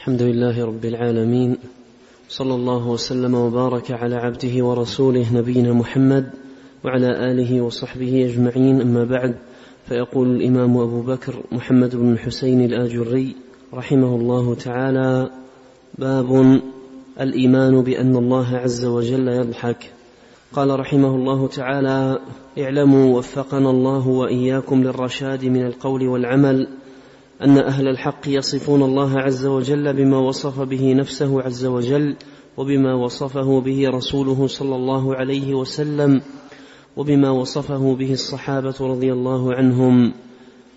الحمد لله رب العالمين صلى الله وسلم وبارك على عبده ورسوله نبينا محمد وعلى آله وصحبه أجمعين أما بعد فيقول الإمام أبو بكر محمد بن الحسين الآجري رحمه الله تعالى باب الإيمان بأن الله عز وجل يضحك. قال رحمه الله تعالى اعلموا وفقنا الله وإياكم للرشاد من القول والعمل أن أهل الحق يصفون الله عز وجل بما وصف به نفسه عز وجل وبما وصفه به رسوله صلى الله عليه وسلم وبما وصفه به الصحابة رضي الله عنهم.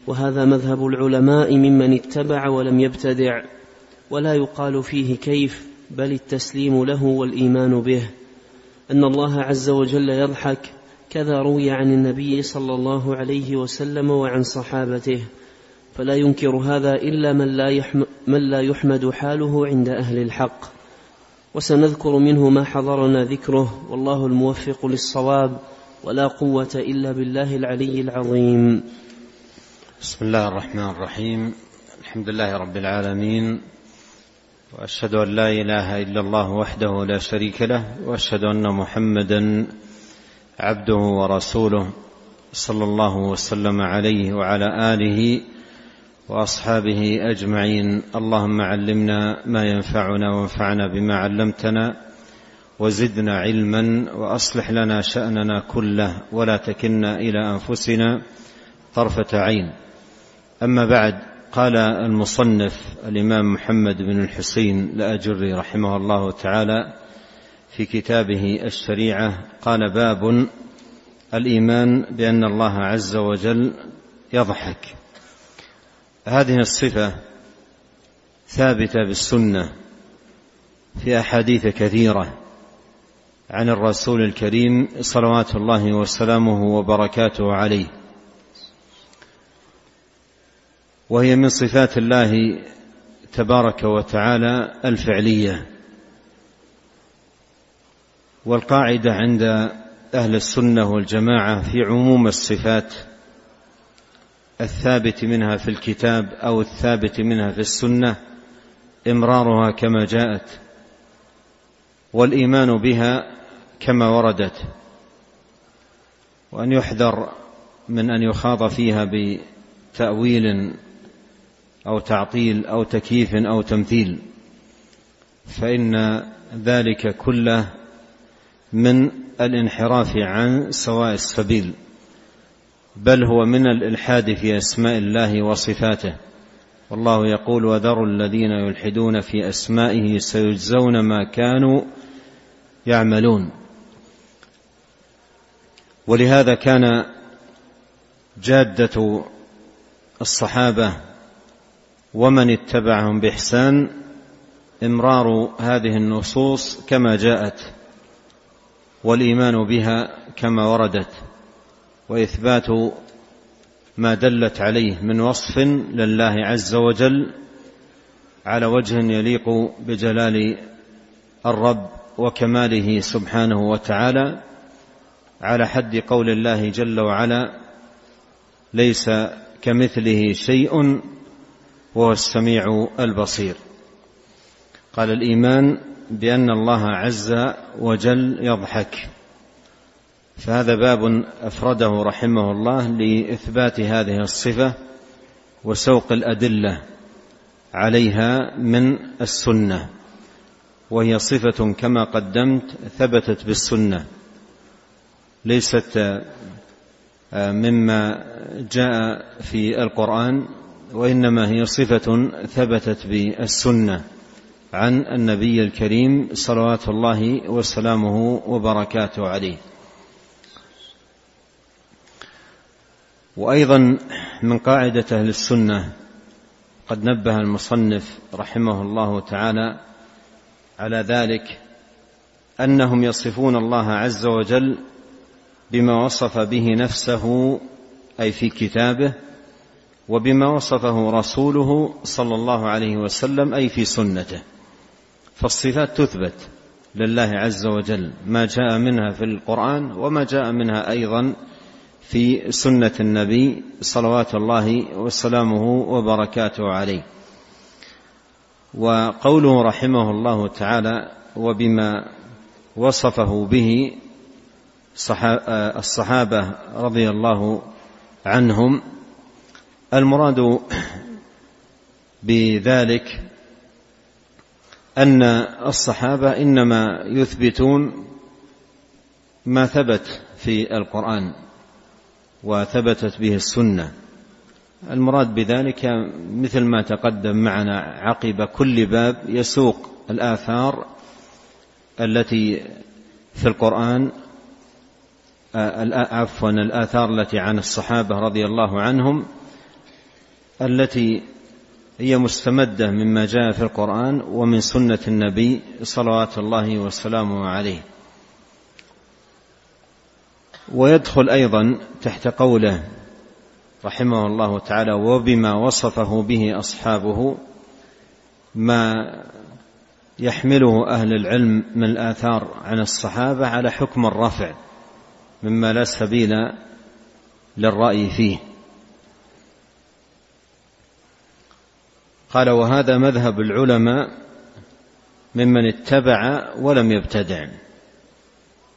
وهذا مذهب العلماء ممن اتبع ولم يبتدع ولا يقال فيه كيف بل التسليم له والإيمان به. أن الله عز وجل يضحك كذا روي عن النبي صلى الله عليه وسلم وعن صحابته. فلا ينكر هذا إلا من لا, من لا يحمد حاله عند أهل الحق. وسنذكر منه ما حضرنا ذكره والله الموفق للصواب ولا قوة إلا بالله العلي العظيم. بسم الله الرحمن الرحيم. الحمد لله رب العالمين وأشهد أن لا إله إلا الله وحده لا شريك له وأشهد أن محمدا عبده ورسوله صلى الله وسلم عليه وعلى آله وأصحابه أجمعين. اللهم علمنا ما ينفعنا وانفعنا بما علمتنا وزدنا علما وأصلح لنا شأننا كله ولا تكلنا إلى أنفسنا طرفة عين. أما بعد قال المصنف الإمام محمد بن الحسين الأجري رحمه الله تعالى في كتابه الشريعة قال باب الإيمان بأن الله عز وجل يضحك. هذه الصفة ثابتة بالسنة في أحاديث كثيرة عن الرسول الكريم صلوات الله وسلامه وبركاته عليه. وهي من صفات الله تبارك وتعالى الفعلية. والقاعدة عند أهل السنة والجماعة في عموم الصفات الثابت منها في الكتاب أو الثابت منها في السنة إمرارها كما جاءت والإيمان بها كما وردت وأن يحذر من أن يخاض فيها بتأويل أو تعطيل أو تكييف أو تمثيل فإن ذلك كله من الانحراف عن سواء السبيل بل هو من الإلحاد في أسماء الله وصفاته. والله يقول وذروا الذين يلحدون في أسمائه سيجزون ما كانوا يعملون. ولهذا كان جادة الصحابة ومن اتبعهم بإحسان إمرار هذه النصوص كما جاءت والإيمان بها كما وردت. وإثبات ما دلت عليه من وصف لله عز وجل على وجه يليق بجلال الرب وكماله سبحانه وتعالى على حد قول الله جل وعلا ليس كمثله شيء وهو السميع البصير قال الإيمان بأن الله عز وجل يضحك. فهذا باب أفرده رحمه الله لإثبات هذه الصفة وسوق الأدلة عليها من السنة وهي صفة كما قدمت ثبتت بالسنة ليست مما جاء في القرآن وإنما هي صفة ثبتت بالسنة عن النبي الكريم صلوات الله وسلامه وبركاته عليه. وأيضا من قاعدة أهل السنة قد نبه المصنف رحمه الله تعالى على ذلك أنهم يصفون الله عز وجل بما وصف به نفسه أي في كتابه وبما وصفه رسوله صلى الله عليه وسلم أي في سنته. فالصفات تثبت لله عز وجل ما جاء منها في القرآن وما جاء منها أيضا في سنة النبي صلوات الله وسلامه وبركاته عليه. وقوله رحمه الله تعالى وبما وصفه به الصحابة رضي الله عنهم المراد بذلك أن الصحابة إنما يثبتون ما ثبت في القرآن. وثبتت به السنة. المراد بذلك مثل ما تقدم معنا عقب كل باب يسوق الآثار التي في القرآن عفوا الآثار التي عن الصحابة رضي الله عنهم التي هي مستمدة مما جاء في القرآن ومن سنة النبي صلوات الله وسلامه عليه. ويدخل أيضا تحت قوله رحمه الله تعالى وبما وصفه به أصحابه ما يحمله أهل العلم من الآثار عن الصحابة على حكم الرفع مما لا سبيل للرأي فيه. قال وهذا مذهب العلماء ممن اتبع ولم يبتدع.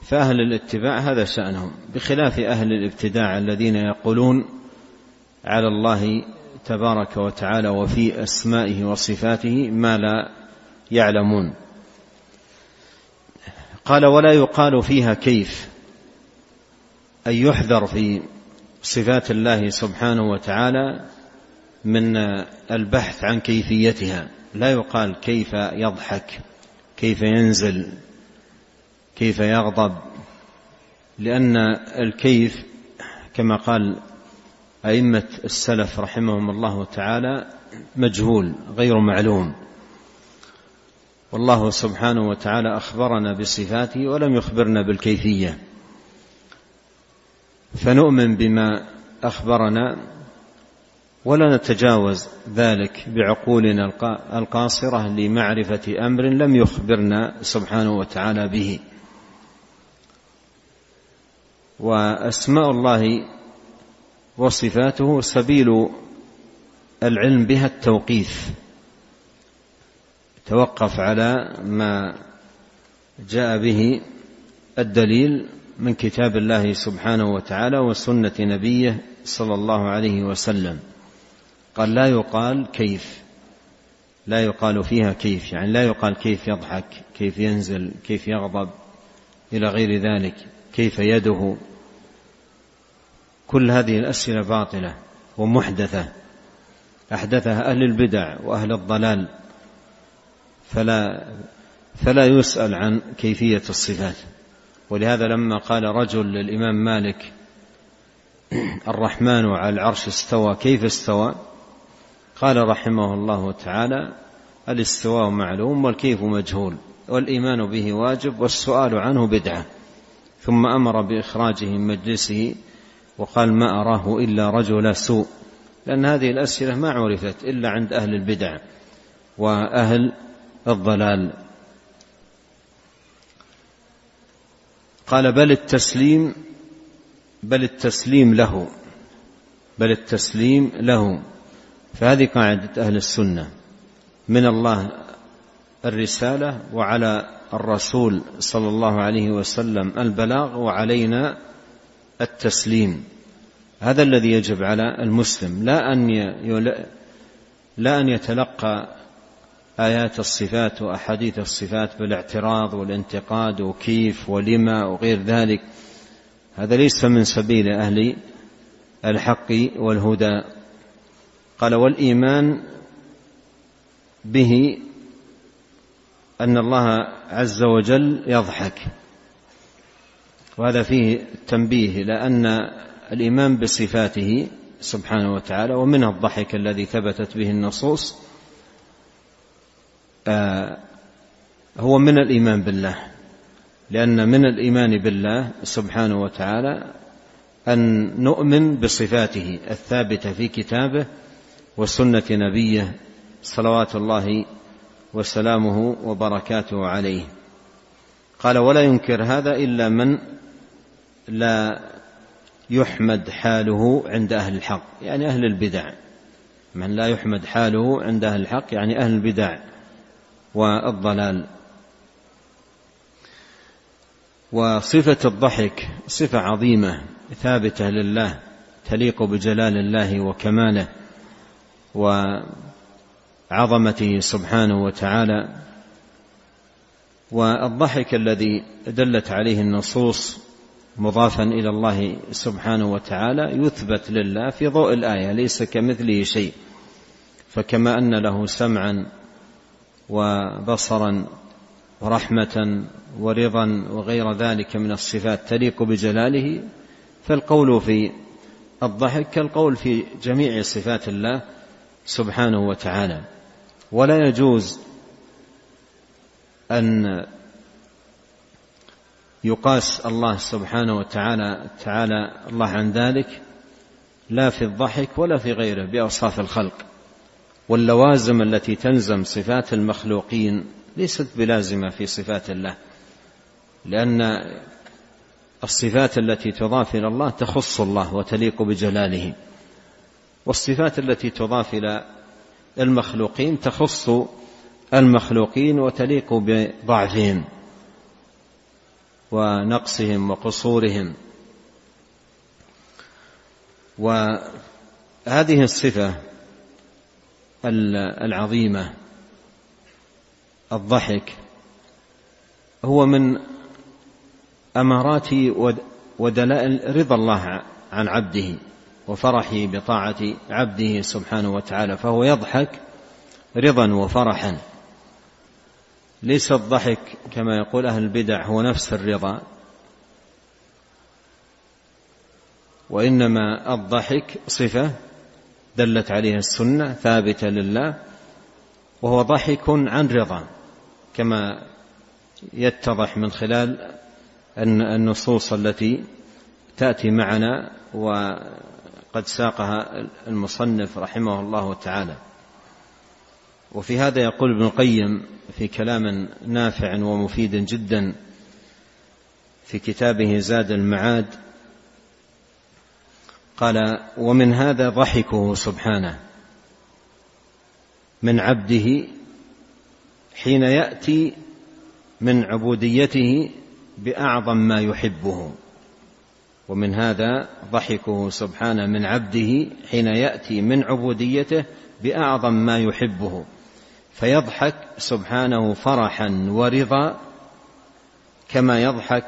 فأهل الاتباع هذا شأنهم بخلاف أهل الابتداع الذين يقولون على الله تبارك وتعالى وفي أسمائه وصفاته ما لا يعلمون. قال ولا يقال فيها كيف أن يحذر في صفات الله سبحانه وتعالى من البحث عن كيفيتها؟ لا يقال كيف يضحك كيف ينزل كيف يغضب. لأن الكيف كما قال أئمة السلف رحمهم الله تعالى مجهول غير معلوم. والله سبحانه وتعالى أخبرنا بصفاته ولم يخبرنا بالكيفية. فنؤمن بما أخبرنا ولا نتجاوز ذلك بعقولنا القاصرة لمعرفة أمر لم يخبرنا سبحانه وتعالى به. وأسماء الله وصفاته سبيل العلم بها التوقيف. توقف على ما جاء به الدليل من كتاب الله سبحانه وتعالى وسنة نبيه صلى الله عليه وسلم. قال لا يقال كيف. لا يقال فيها كيف يعني لا يقال كيف يضحك كيف ينزل كيف يغضب إلى غير ذلك. كيف يده. كل هذه الأسئلة باطلة ومحدثة. أحدثها أهل البدع وأهل الضلال. فلا فلا يسأل عن كيفية الصفات. ولهذا لما قال رجل للإمام مالك الرحمن على العرش استوى كيف استوى؟ قال رحمه الله تعالى الاستواء معلوم والكيف مجهول والإيمان به واجب والسؤال عنه بدعة. ثم أمر بإخراجه من مجلسه وقال ما أراه إلا رجل سوء لأن هذه الأسئلة ما عرفت إلا عند أهل البدع وأهل الضلال. قال بل التسليم بل التسليم له بل التسليم له. فهذه قاعدة أهل السنة من الله الرسالة وعلى الرسول صلى الله عليه وسلم البلاغ وعلينا التسليم. هذا الذي يجب على المسلم لا أن لا أن يتلقى آيات الصفات وأحاديث الصفات بالاعتراض والانتقاد وكيف ولما وغير ذلك. هذا ليس من سبيل أهل الحق والهدى. قال والإيمان به أن الله عز وجل يضحك. وهذا فيه تنبيه إلى أن الإيمان بصفاته سبحانه وتعالى ومنها الضحك الذي ثبتت به النصوص آه، هو من الإيمان بالله. لأن من الإيمان بالله سبحانه وتعالى أن نؤمن بصفاته الثابتة في كتابه وسنة نبيه صلوات الله وسلامه وبركاته عليه. قال ولا ينكر هذا إلا من لا يحمد حاله عند أهل الحق. يعني أهل البدع. من لا يحمد حاله عند أهل الحق يعني أهل البدع والضلال. وصفة الضحك صفة عظيمة ثابتة لله تليق بجلال الله وكماله. وعظمته سبحانه وتعالى والضحك الذي دلت عليه النصوص مضافا إلى الله سبحانه وتعالى يثبت لله في ضوء الآية ليس كمثله شيء. فكما أن له سمعا وبصرا ورحمة ورضا وغير ذلك من الصفات تليق بجلاله فالقول في الضحك كالقول في جميع صفات الله سبحانه وتعالى. ولا يجوز أن يقاس الله سبحانه وتعالى تعالى الله عن ذلك لا في الضحك ولا في غيره بأوصاف الخلق واللوازم التي تلزم صفات المخلوقين ليست بلازمة في صفات الله لأن الصفات التي تضاف إلى الله تخص الله وتليق بجلاله والصفات التي تضاف إلى المخلوقين تخص المخلوقين وتليق بضعفهم ونقصهم وقصورهم. وهذه الصفة العظيمة الضحك هو من أمارات ودلائل رضا الله عن عبده. وفرحه بطاعة عبده سبحانه وتعالى فهو يضحك رضا وفرحا. ليس الضحك كما يقول أهل البدع هو نفس الرضا. وإنما الضحك صفة دلت عليها السنة ثابتة لله وهو ضحك عن رضا. كما يتضح من خلال النصوص التي تأتي معنا وقد ساقها المصنف رحمه الله تعالى. وفي هذا يقول ابن القيم في كلام نافع ومفيد جدا في كتابه زاد المعاد قال ومن هذا ضحكه سبحانه من عبده حين يأتي من عبوديته بأعظم ما يحبه. ومن هذا ضحكه سبحانه من عبده حين يأتي من عبوديته بأعظم ما يحبه. فيضحك سبحانه فرحا ورضا كما يضحك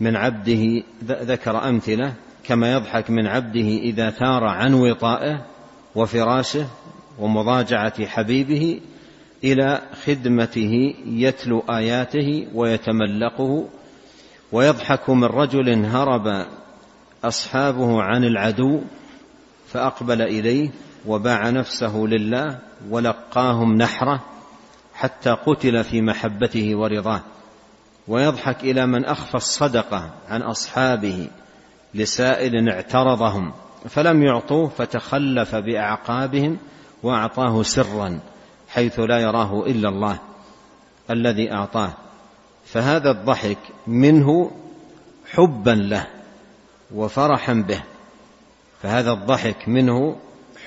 من عبده ذكر أمثلة كما يضحك من عبده إذا ثار عن وطائه وفراشه ومضاجعة حبيبه إلى خدمته يتلو آياته ويتملقه ويضحك من رجل هرب أصحابه عن العدو فأقبل إليه وباع نفسه لله ولقاهم نحرة حتى قتل في محبته ورضاه. ويضحك إلى من أخفى الصدقة عن أصحابه لسائل اعترضهم فلم يعطوه فتخلف بأعقابهم وأعطاه سرا حيث لا يراه إلا الله الذي أعطاه. فهذا الضحك منه حبا له وفرحا به. فهذا الضحك منه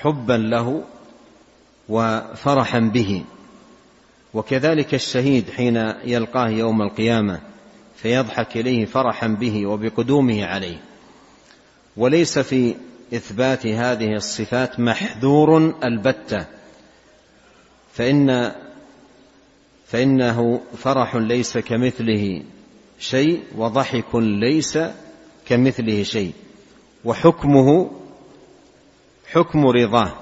حبا له وفرحا به. وكذلك الشهيد حين يلقاه يوم القيامة فيضحك إليه فرحا به وبقدومه عليه. وليس في إثبات هذه الصفات محذور البتة فإن فإنه فرح ليس كمثله شيء وضحك ليس كمثله شيء. وحكمه حكم رضاه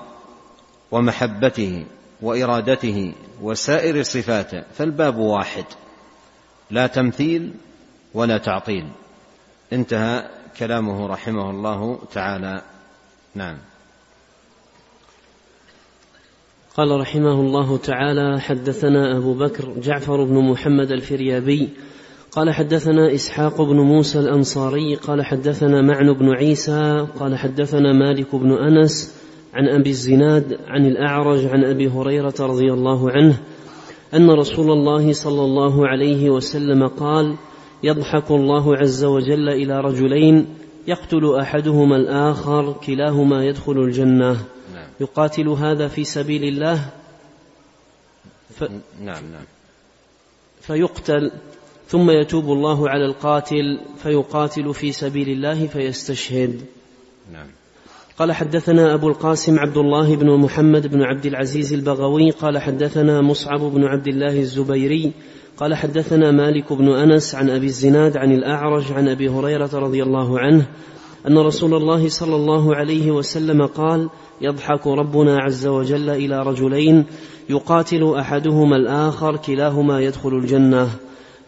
ومحبته وإرادته وسائر صفاته فالباب واحد. لا تمثيل ولا تعطيل. انتهى كلامه رحمه الله تعالى. نعم. قال رحمه الله تعالى حدثنا أبو بكر جعفر بن محمد الفريابي قال حدثنا إسحاق بن موسى الأنصاري قال حدثنا معن بن عيسى قال حدثنا مالك بن أنس عن أبي الزناد عن الأعرج عن أبي هريرة رضي الله عنه أن رسول الله صلى الله عليه وسلم قال يضحك الله عز وجل إلى رجلين يقتل أحدهما الآخر كلاهما يدخل الجنة نعم. يقاتل هذا في سبيل الله؟ ف... نعم نعم. فيقتل ثم يتوب الله على القاتل فيقاتل في سبيل الله فيستشهد. نعم. قال حدثنا أبو القاسم عبد الله بن محمد بن عبد العزيز البغوي قال حدثنا مصعب بن عبد الله الزبيري قال حدثنا مالك بن أنس عن أبي الزناد عن الأعرج عن أبي هريرة رضي الله عنه أن رسول الله صلى الله عليه وسلم قال يضحك ربنا عز وجل إلى رجلين يقاتل أحدهما الآخر كلاهما يدخل الجنة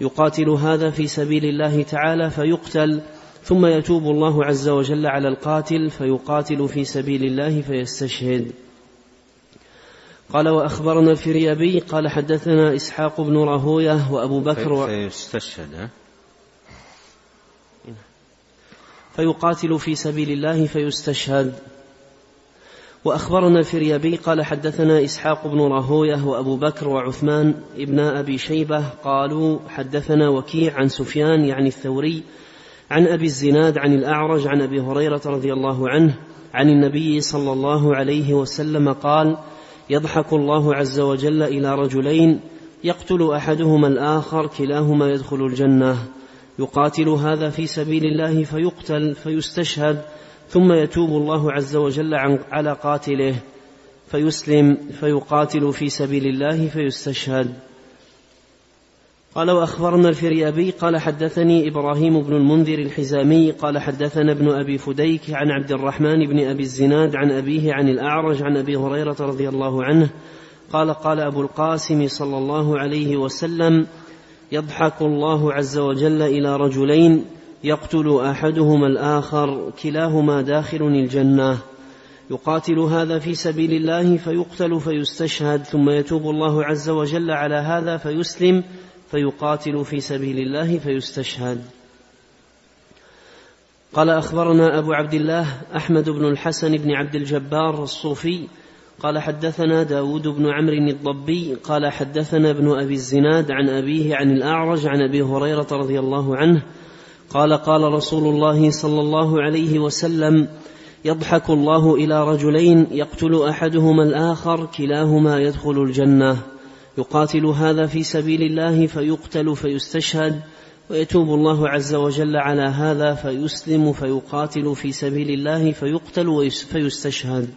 يقاتل هذا في سبيل الله تعالى فيقتل ثم يتوب الله عز وجل على القاتل فيقاتل في سبيل الله فيستشهد قال وأخبرنا الفريابي قال حدثنا إسحاق بن راهوية وأبو بكر. فيستشهد فيقاتل في سبيل الله فيستشهد. وأخبرنا الفريابي قال حدثنا إسحاق بن راهوية وأبو بكر وعثمان ابن أبي شيبة قالوا حدثنا وكيع عن سفيان يعني الثوري عن أبي الزناد عن الأعرج عن أبي هريرة رضي الله عنه عن النبي صلى الله عليه وسلم قال يضحك الله عز وجل إلى رجلين يقتل أحدهما الآخر كلاهما يدخل الجنة. يقاتل هذا في سبيل الله فيقتل فيستشهد ثم يتوب الله عز وجل على قاتله فيسلم فيقاتل في سبيل الله فيستشهد. قال وأخبرنا الفريابي قال حدثني إبراهيم بن المنذر الحزامي قال حدثنا ابن أبي فديك عن عبد الرحمن بن أبي الزناد عن أبيه عن الأعرج عن أبي هريرة رضي الله عنه قال قال أبو القاسم صلى الله عليه وسلم يضحك الله عز وجل إلى رجلين يقتل أحدهما الآخر كلاهما داخل الجنة. يقاتل هذا في سبيل الله فيقتل فيستشهد ثم يتوب الله عز وجل على هذا فيسلم فيقاتل في سبيل الله فيستشهد. قال أخبرنا أبو عبد الله أحمد بن الحسن بن عبد الجبار الصوفي قال حدثنا داود بن عمرو الضبي قال حدثنا ابن أبي الزناد عن أبيه عن الأعرج عن أبي هريرة رضي الله عنه قال قال رسول الله صلى الله عليه وسلم يضحك الله إلى رجلين يقتل أحدهما الآخر كلاهما يدخل الجنة. يقاتل هذا في سبيل الله فيقتل فيستشهد ويتوب الله عز وجل على هذا فيسلم فيقاتل في سبيل الله فيقتل فيستشهد.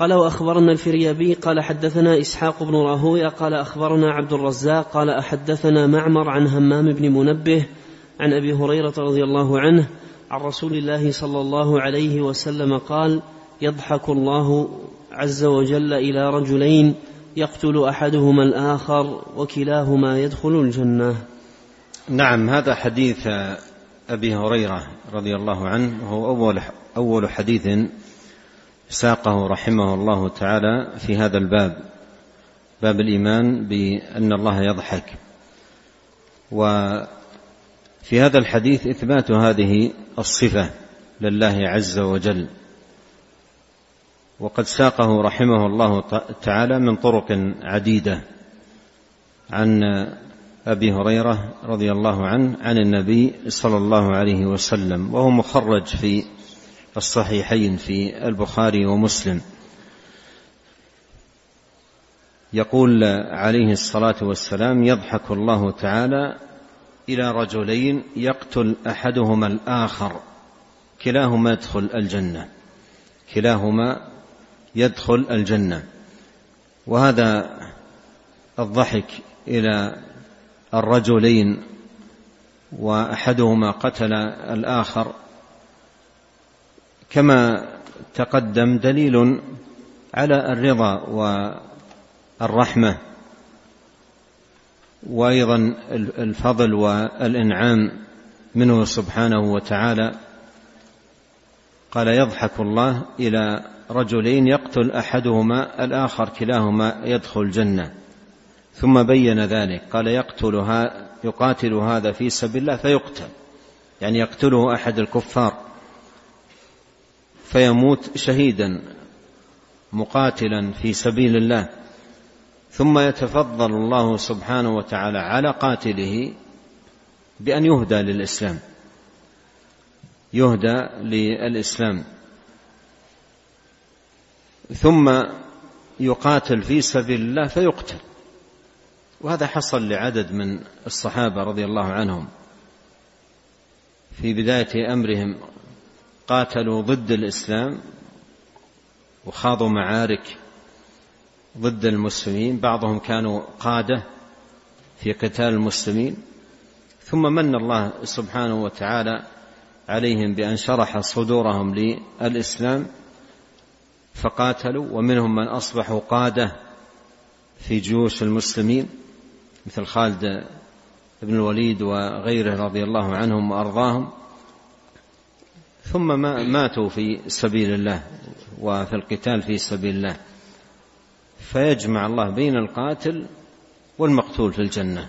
قال وأخبرنا الفريابي قال حدثنا إسحاق بن راهوية قال أخبرنا عبد الرزاق قال أحدثنا معمر عن همام بن منبه عن أبي هريرة رضي الله عنه عن رسول الله صلى الله عليه وسلم قال يضحك الله عز وجل إلى رجلين يقتل أحدهما الآخر وكلاهما يدخل الجنة. نعم هذا حديث أبي هريرة رضي الله عنه هو أول أول حديث ساقه رحمه الله تعالى في هذا الباب باب الإيمان بأن الله يضحك. وفي هذا الحديث إثبات هذه الصفة لله عز وجل. وقد ساقه رحمه الله تعالى من طرق عديدة. عن أبي هريرة رضي الله عنه عن النبي صلى الله عليه وسلم وهو مخرج في الصحيحين في البخاري ومسلم. يقول عليه الصلاة والسلام يضحك الله تعالى إلى رجلين يقتل أحدهما الآخر كلاهما يدخل الجنة كلاهما يدخل الجنة. وهذا الضحك إلى الرجلين وأحدهما قتل الآخر كما تقدم دليل على الرضا والرحمة وأيضا الفضل والإنعام منه سبحانه وتعالى. قال يضحك الله إلى رجلين يقتل أحدهما الآخر كلاهما يدخل الجنة. ثم بين ذلك قال يقتلها يقاتل هذا في سبيل الله فيقتل. يعني يقتله أحد الكفار. فيموت شهيدا مقاتلا في سبيل الله. ثم يتفضل الله سبحانه وتعالى على قاتله بأن يهدى للإسلام. يهدى للإسلام. ثم يقاتل في سبيل الله فيقتل. وهذا حصل لعدد من الصحابة رضي الله عنهم. في بداية أمرهم قاتلوا ضد الإسلام وخاضوا معارك ضد المسلمين بعضهم كانوا قادة في قتال المسلمين ثم من الله سبحانه وتعالى عليهم بأن شرح صدورهم للإسلام فقاتلوا ومنهم من أصبحوا قادة في جيوش المسلمين مثل خالد بن الوليد وغيره رضي الله عنهم وأرضاهم. ثم ماتوا في سبيل الله وفي القتال في سبيل الله. فيجمع الله بين القاتل والمقتول في الجنة.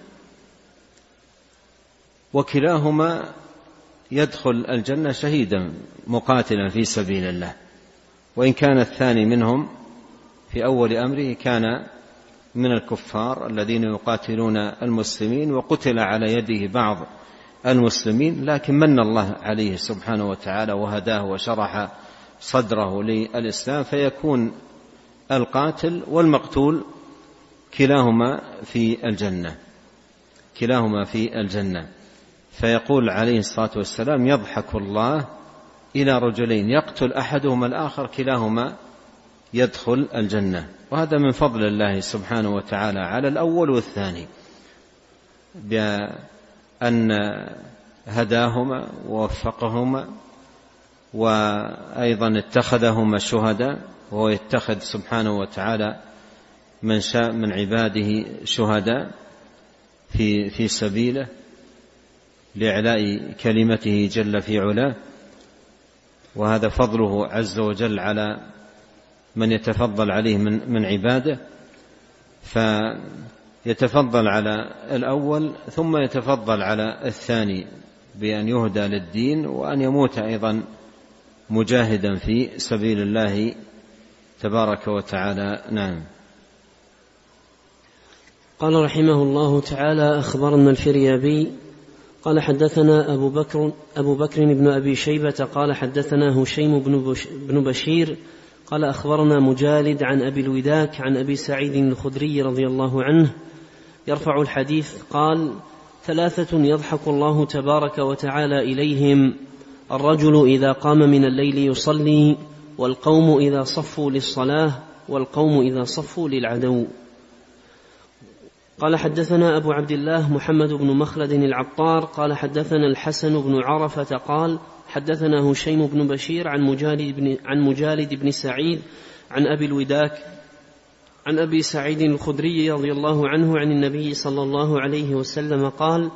وكلاهما يدخل الجنة شهيدا مقاتلا في سبيل الله. وإن كان الثاني منهم في أول أمره كان من الكفار الذين يقاتلون المسلمين وقتل على يده بعض المسلمين لكن من الله عليه سبحانه وتعالى وهداه وشرح صدره للإسلام فيكون القاتل والمقتول كلاهما في الجنة. كلاهما في الجنة. فيقول عليه الصلاة والسلام يضحك الله إلى رجلين يقتل أحدهما الآخر كلاهما يدخل الجنة. وهذا من فضل الله سبحانه وتعالى على الأول والثاني. بان هداهما ووفقهما وأيضا اتخذهما شهداء وهو يتخذ سبحانه وتعالى من شاء من عباده شهداء في في سبيله لإعلاء كلمته جل في علاه. وهذا فضله عز وجل على من يتفضل عليه من من عباده. فيتفضل على الأول ثم يتفضل على الثاني بأن يهدى للدين وأن يموت أيضا مجاهدا في سبيل الله تبارك وتعالى. نعم. قال رحمه الله تعالى أخبرنا الفريابي. قال حدثنا أبو بكر أبو بكر بن أبي شيبة قال حدثنا هشيم بن بشير قال أخبرنا مجالد عن أبي الوداك عن أبي سعيد الخدري رضي الله عنه يرفع الحديث قال ثلاثة يضحك الله تبارك وتعالى إليهم. الرجل إذا قام من الليل يصلي والقوم إذا صفوا للصلاة والقوم إذا صفوا للعدو. قال حدثنا أبو عبد الله محمد بن مخلد العطار قال حدثنا الحسن بن عرفة قال حدثنا هشيم بن بشير عن مجالد بن, عن مجالد بن سعيد عن أبي الوداك عن أبي سعيد الخدري رضي الله عنه عن النبي صلى الله عليه وسلم قال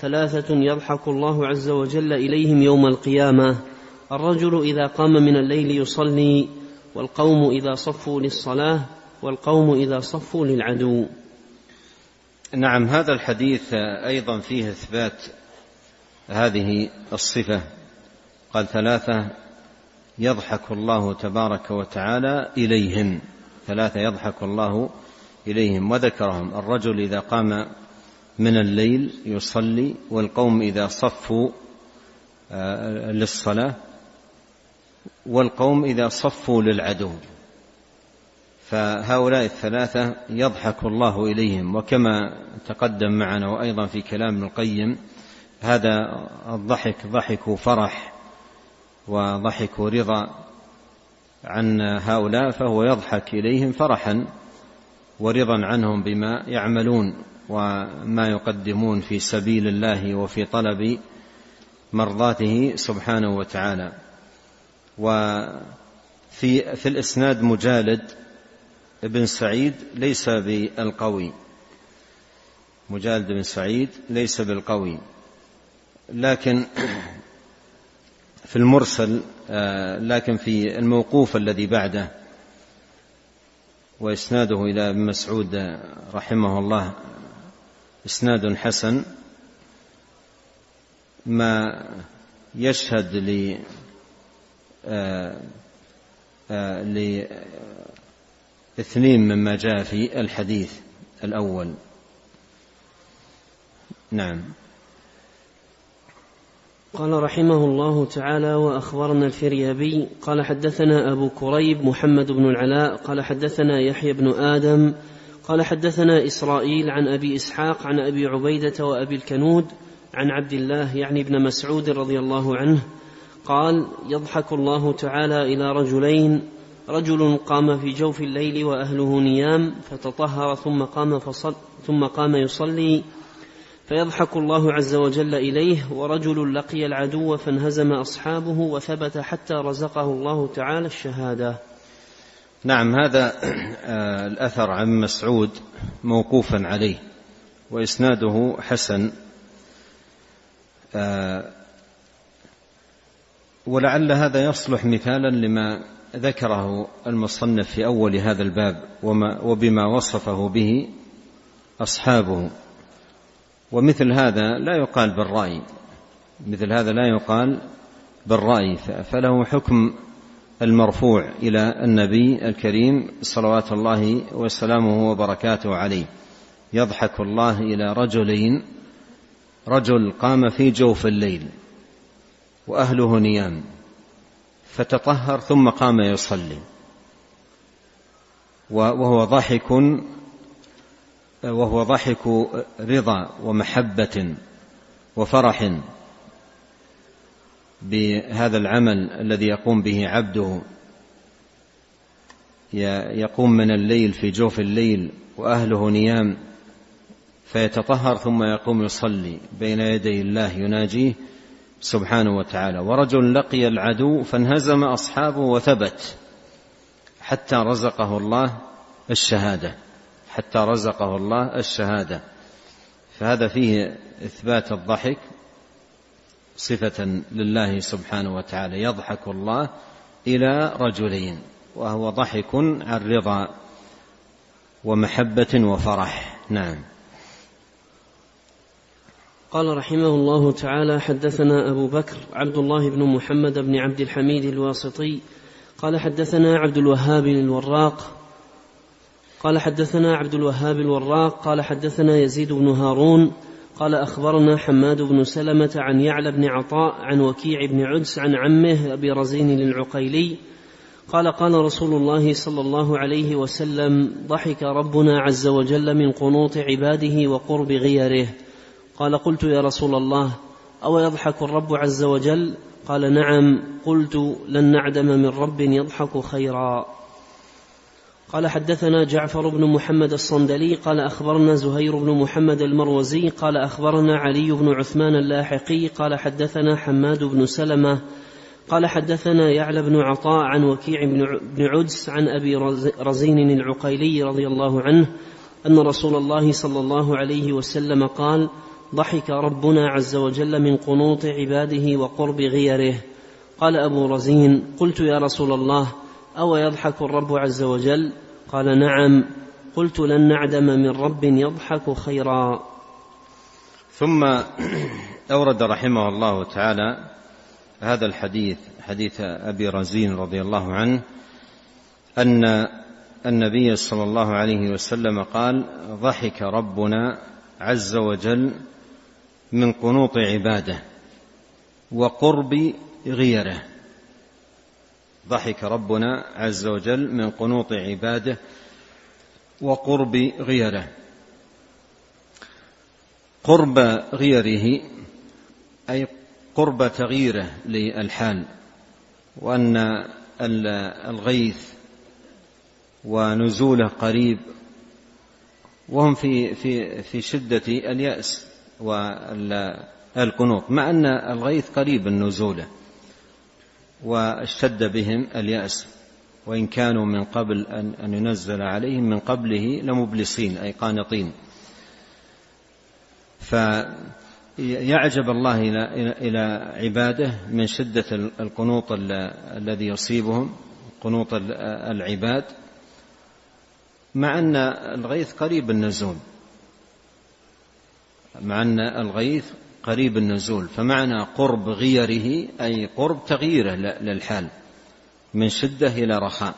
ثلاثة يضحك الله عز وجل إليهم يوم القيامة. الرجل إذا قام من الليل يصلي والقوم إذا صفوا للصلاة والقوم إذا صفوا للعدو. نعم هذا الحديث أيضا فيه إثبات هذه الصفة. قال ثلاثة يضحك الله تبارك وتعالى إليهم. ثلاثة يضحك الله إليهم. وذكرهم الرجل إذا قام من الليل يصلي والقوم إذا صفوا آه، للصلاة والقوم إذا صفوا للعدو. فهؤلاء الثلاثة يضحك الله إليهم. وكما تقدم معنا وأيضا في كلام ابن القيم هذا الضحك ضحك فرح وضحك رضا. عن هؤلاء فهو يضحك إليهم فرحا ورضا عنهم بما يعملون وما يقدمون في سبيل الله وفي طلب مرضاته سبحانه وتعالى. وفي في الإسناد مجالد بن سعيد ليس بالقوي. مجالد بن سعيد ليس بالقوي. لكن في المرسل لكن في الموقوف الذي بعده وإسناده إلى ابن مسعود رحمه الله إسناد حسن ما يشهد ل آه، آه، لاثنين مما جاء في الحديث الأول. نعم. قال رحمه الله تعالى وأخبرنا الفريابي قال حدثنا أبو كريب محمد بن العلاء قال حدثنا يحيى بن آدم قال حدثنا إسرائيل عن أبي إسحاق عن أبي عبيدة وأبي الكنود عن عبد الله يعني ابن مسعود رضي الله عنه قال يضحك الله تعالى إلى رجلين رجل قام في جوف الليل وأهله نيام فتطهر ثم قام فصل ثم قام يصلي فيضحك الله عز وجل إليه ورجل لقي العدو فانهزم أصحابه وثبت حتى رزقه الله تعالى الشهادة. نعم هذا آه، الأثر عن مسعود موقوفا عليه وإسناده حسن. آه، ولعل هذا يصلح مثالا لما ذكره المصنف في أول هذا الباب وما وبما وصفه به أصحابه. ومثل هذا لا يقال بالرأي. مثل هذا لا يقال بالرأي. فله حكم المرفوع إلى النبي الكريم صلوات الله وسلامه وبركاته عليه. يضحك الله إلى رجلين رجل قام في جوف الليل وأهله نيام فتطهر ثم قام يصلي. وهو ضحك وهو ضحك رضا ومحبة وفرح بهذا العمل الذي يقوم به عبده. يقوم من الليل في جوف الليل وأهله نيام فيتطهر ثم يقوم يصلي بين يدي الله يناجيه سبحانه وتعالى. ورجل لقي العدو فانهزم أصحابه وثبت حتى رزقه الله الشهادة. حتى رزقه الله الشهادة. فهذا فيه إثبات الضحك صفة لله سبحانه وتعالى يضحك الله إلى رجلين وهو ضحك عن رضا ومحبة وفرح. نعم. قال رحمه الله تعالى حدثنا أبو بكر عبد الله بن محمد بن عبد الحميد الواسطي قال حدثنا عبد الوهاب الوراق قال حدثنا عبد الوهاب الوراق قال حدثنا يزيد بن هارون قال أخبرنا حماد بن سلمة عن يعلى بن عطاء عن وكيع بن عدس عن عمه أبي رزين العقيلي قال قال رسول الله صلى الله عليه وسلم ضحك ربنا عز وجل من قنوط عباده وقرب غيره قال قلت يا رسول الله أو يضحك الرب عز وجل؟ قال نعم قلت لن نعدم من رب يضحك خيرا قال حدثنا جعفر بن محمد الصندلي قال أخبرنا زهير بن محمد المروزي قال أخبرنا علي بن عثمان اللاحقي قال حدثنا حماد بن سلمة قال حدثنا يعلى بن عطاء عن وكيع بن عدس عن أبي رزين العقيلي رضي الله عنه أن رسول الله صلى الله عليه وسلم قال ضحك ربنا عز وجل من قنوط عباده وقرب غيره قال أبو رزين قلت يا رسول الله أو يضحك الرب عز وجل؟ قال نعم. قلت لن نعدم من رب يضحك خيرا. ثم أورد رحمه الله تعالى هذا الحديث حديث أبي رزين رضي الله عنه أن النبي صلى الله عليه وسلم قال ضحك ربنا عز وجل من قنوط عباده وقرب غيره. ضحك ربنا عز وجل من قنوط عباده وقرب غيره. قرب غيره أي قرب تغييره للحال وأن الغيث ونزوله قريب وهم في في في شدة اليأس والقنوط مع أن الغيث قريب نزوله واشتد بهم اليأس وإن كانوا من قبل أن, ينزل عليهم من قبله لمبلسين أي قانطين. فيعجب الله إلى عباده من شدة القنوط الذي يصيبهم قنوط العباد مع أن الغيث قريب النزول مع أن الغيث قريب النزول فمعنى قرب غيره أي قرب تغييره للحال من شدة إلى رخاء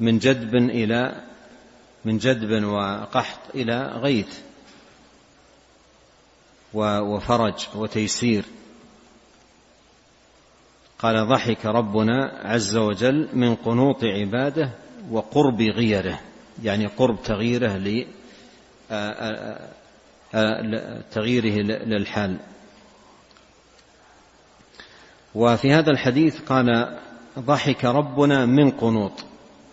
من جدب إلى من جدب وقحط إلى غيث وفرج وتيسير. قال ضحك ربنا عز وجل من قنوط عباده وقرب غيره يعني قرب تغييره تغييره للحال. وفي هذا الحديث قال ضحك ربنا من قنوط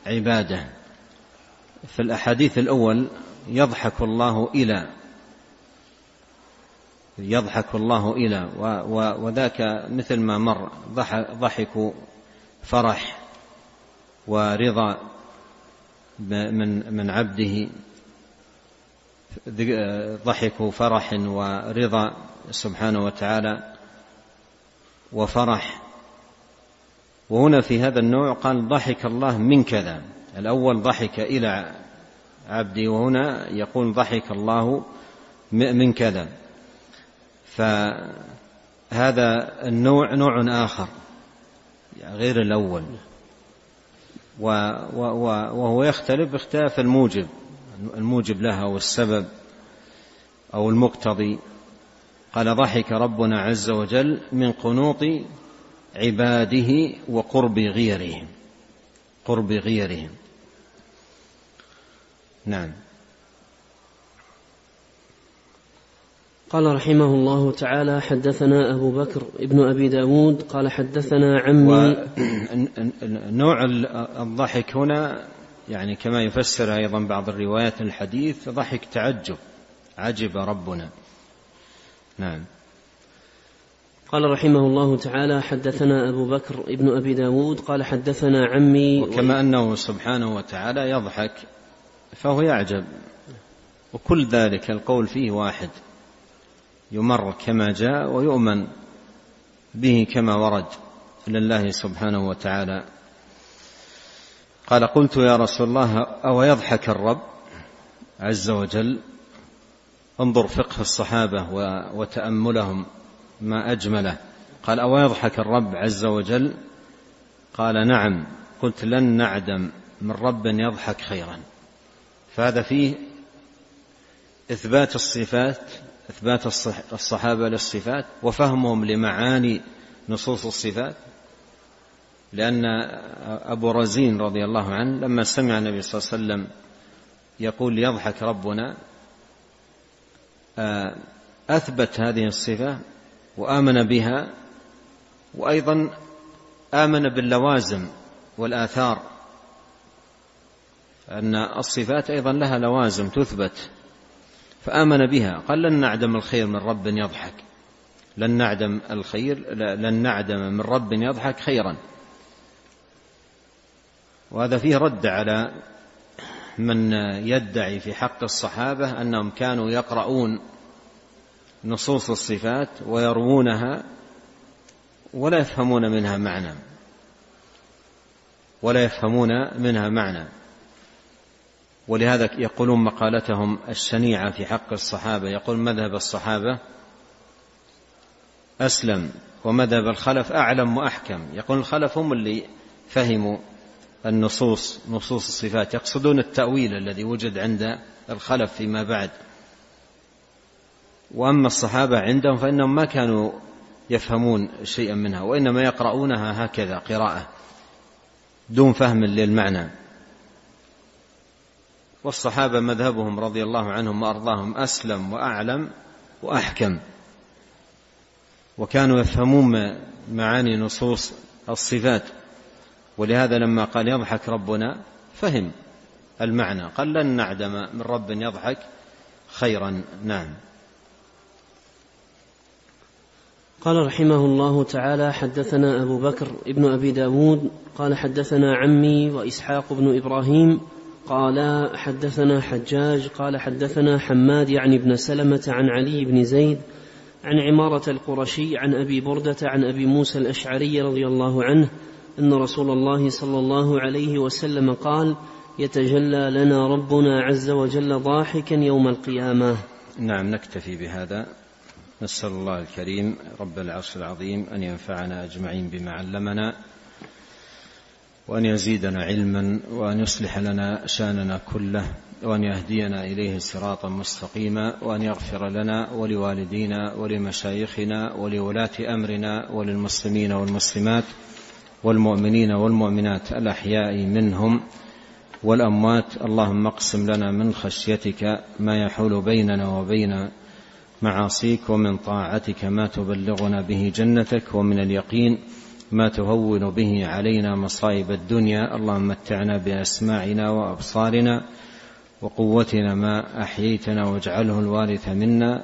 عباده. في الأحاديث الأول يضحك الله إلى. يضحك الله إلى. وذاك مثل ما مر ضحك فرح ورضا من من عبده. ضحك فرح ورضا سبحانه وتعالى وفرح. وهنا في هذا النوع قال ضحك الله من كذا. الأول ضحك إلى عبدي وهنا يقول ضحك الله من كذا. فهذا النوع نوع آخر غير الأول. وهو يختلف باختلاف الموجب. الموجب لها والسبب أو المقتضي. قال ضحك ربنا عز وجل من قنوط عباده وقرب غيرهم. قرب غيرهم. نعم. قال رحمه الله تعالى حدثنا أبو بكر ابن أبي داود قال حدثنا عمي. نوع الضحك هنا يعني كما يفسر أيضا بعض الروايات الحديث ضحك تعجب عجب ربنا. نعم. قال رحمه الله تعالى حدثنا أبو بكر ابن أبي داود قال حدثنا عمي وكما أنه سبحانه وتعالى يضحك فهو يعجب. وكل ذلك القول فيه واحد يمر كما جاء ويؤمن به كما ورد لله سبحانه وتعالى. قال قلت يا رسول الله أو يضحك الرب؟ عز وجل. انظر فقه الصحابة وتأملهم ما أجمله. قال أو يضحك الرب عز وجل؟ قال نعم. قلت لن نعدم من رب يضحك خيرا. فهذا فيه إثبات الصفات إثبات الصحابة للصفات وفهمهم لمعاني نصوص الصفات. لأن أبو رزين رضي الله عنه لما سمع النبي صلى الله عليه وسلم يقول يضحك ربنا آه، أثبت هذه الصفة وآمن بها وأيضا آمن باللوازم والآثار أن الصفات أيضا لها لوازم تثبت فآمن بها قال لن نعدم الخير من رب يضحك لن نعدم الخير لن نعدم من رب يضحك خيرا. وهذا فيه رد على من يدعي في حق الصحابة أنهم كانوا يقرؤون نصوص الصفات ويروونها ولا يفهمون منها معنى. ولا يفهمون منها معنى. ولهذا يقولون مقالتهم الشنيعة في حق الصحابة. يقول مذهب الصحابة أسلم ومذهب الخلف أعلم وأحكم. يقول الخلف هم اللي فهموا النصوص نصوص الصفات يقصدون التأويل الذي وجد عند الخلف فيما بعد. وأما الصحابة عندهم فإنهم ما كانوا يفهمون شيئا منها وإنما يقرؤونها هكذا قراءة دون فهم للمعنى. والصحابة مذهبهم رضي الله عنهم وأرضاهم أسلم وأعلم وأحكم. وكانوا يفهمون معاني نصوص الصفات. ولهذا لما قال يضحك ربنا فهم المعنى. قال لن نعدم من رب يضحك خيرا نعم. قال رحمه الله تعالى حدثنا أبو بكر ابن أبي داود قال حدثنا عمي وإسحاق بن إبراهيم قال حدثنا حجاج قال حدثنا حماد يعني ابن سلمة عن علي بن زيد عن عمارة القرشي عن أبي بردة عن أبي موسى الأشعري رضي الله عنه أن رسول الله صلى الله عليه وسلم قال يتجلى لنا ربنا عز وجل ضاحكا يوم القيامة. نعم نكتفي بهذا. نسأل الله الكريم رب العرش العظيم أن ينفعنا أجمعين بما علمنا وأن يزيدنا علما وأن يصلح لنا شأننا كله وأن يهدينا إليه صراطا مستقيما وأن يغفر لنا ولوالدينا ولمشايخنا ولولاة أمرنا وللمسلمين والمسلمات والمؤمنين والمؤمنات الأحياء منهم والأموات. اللهم اقسم لنا من خشيتك ما يحول بيننا وبين معاصيك ومن طاعتك ما تبلغنا به جنتك ومن اليقين ما تهون به علينا مصائب الدنيا. اللهم متعنا بأسماعنا وأبصارنا وقوتنا ما أحييتنا واجعله الوارث منا.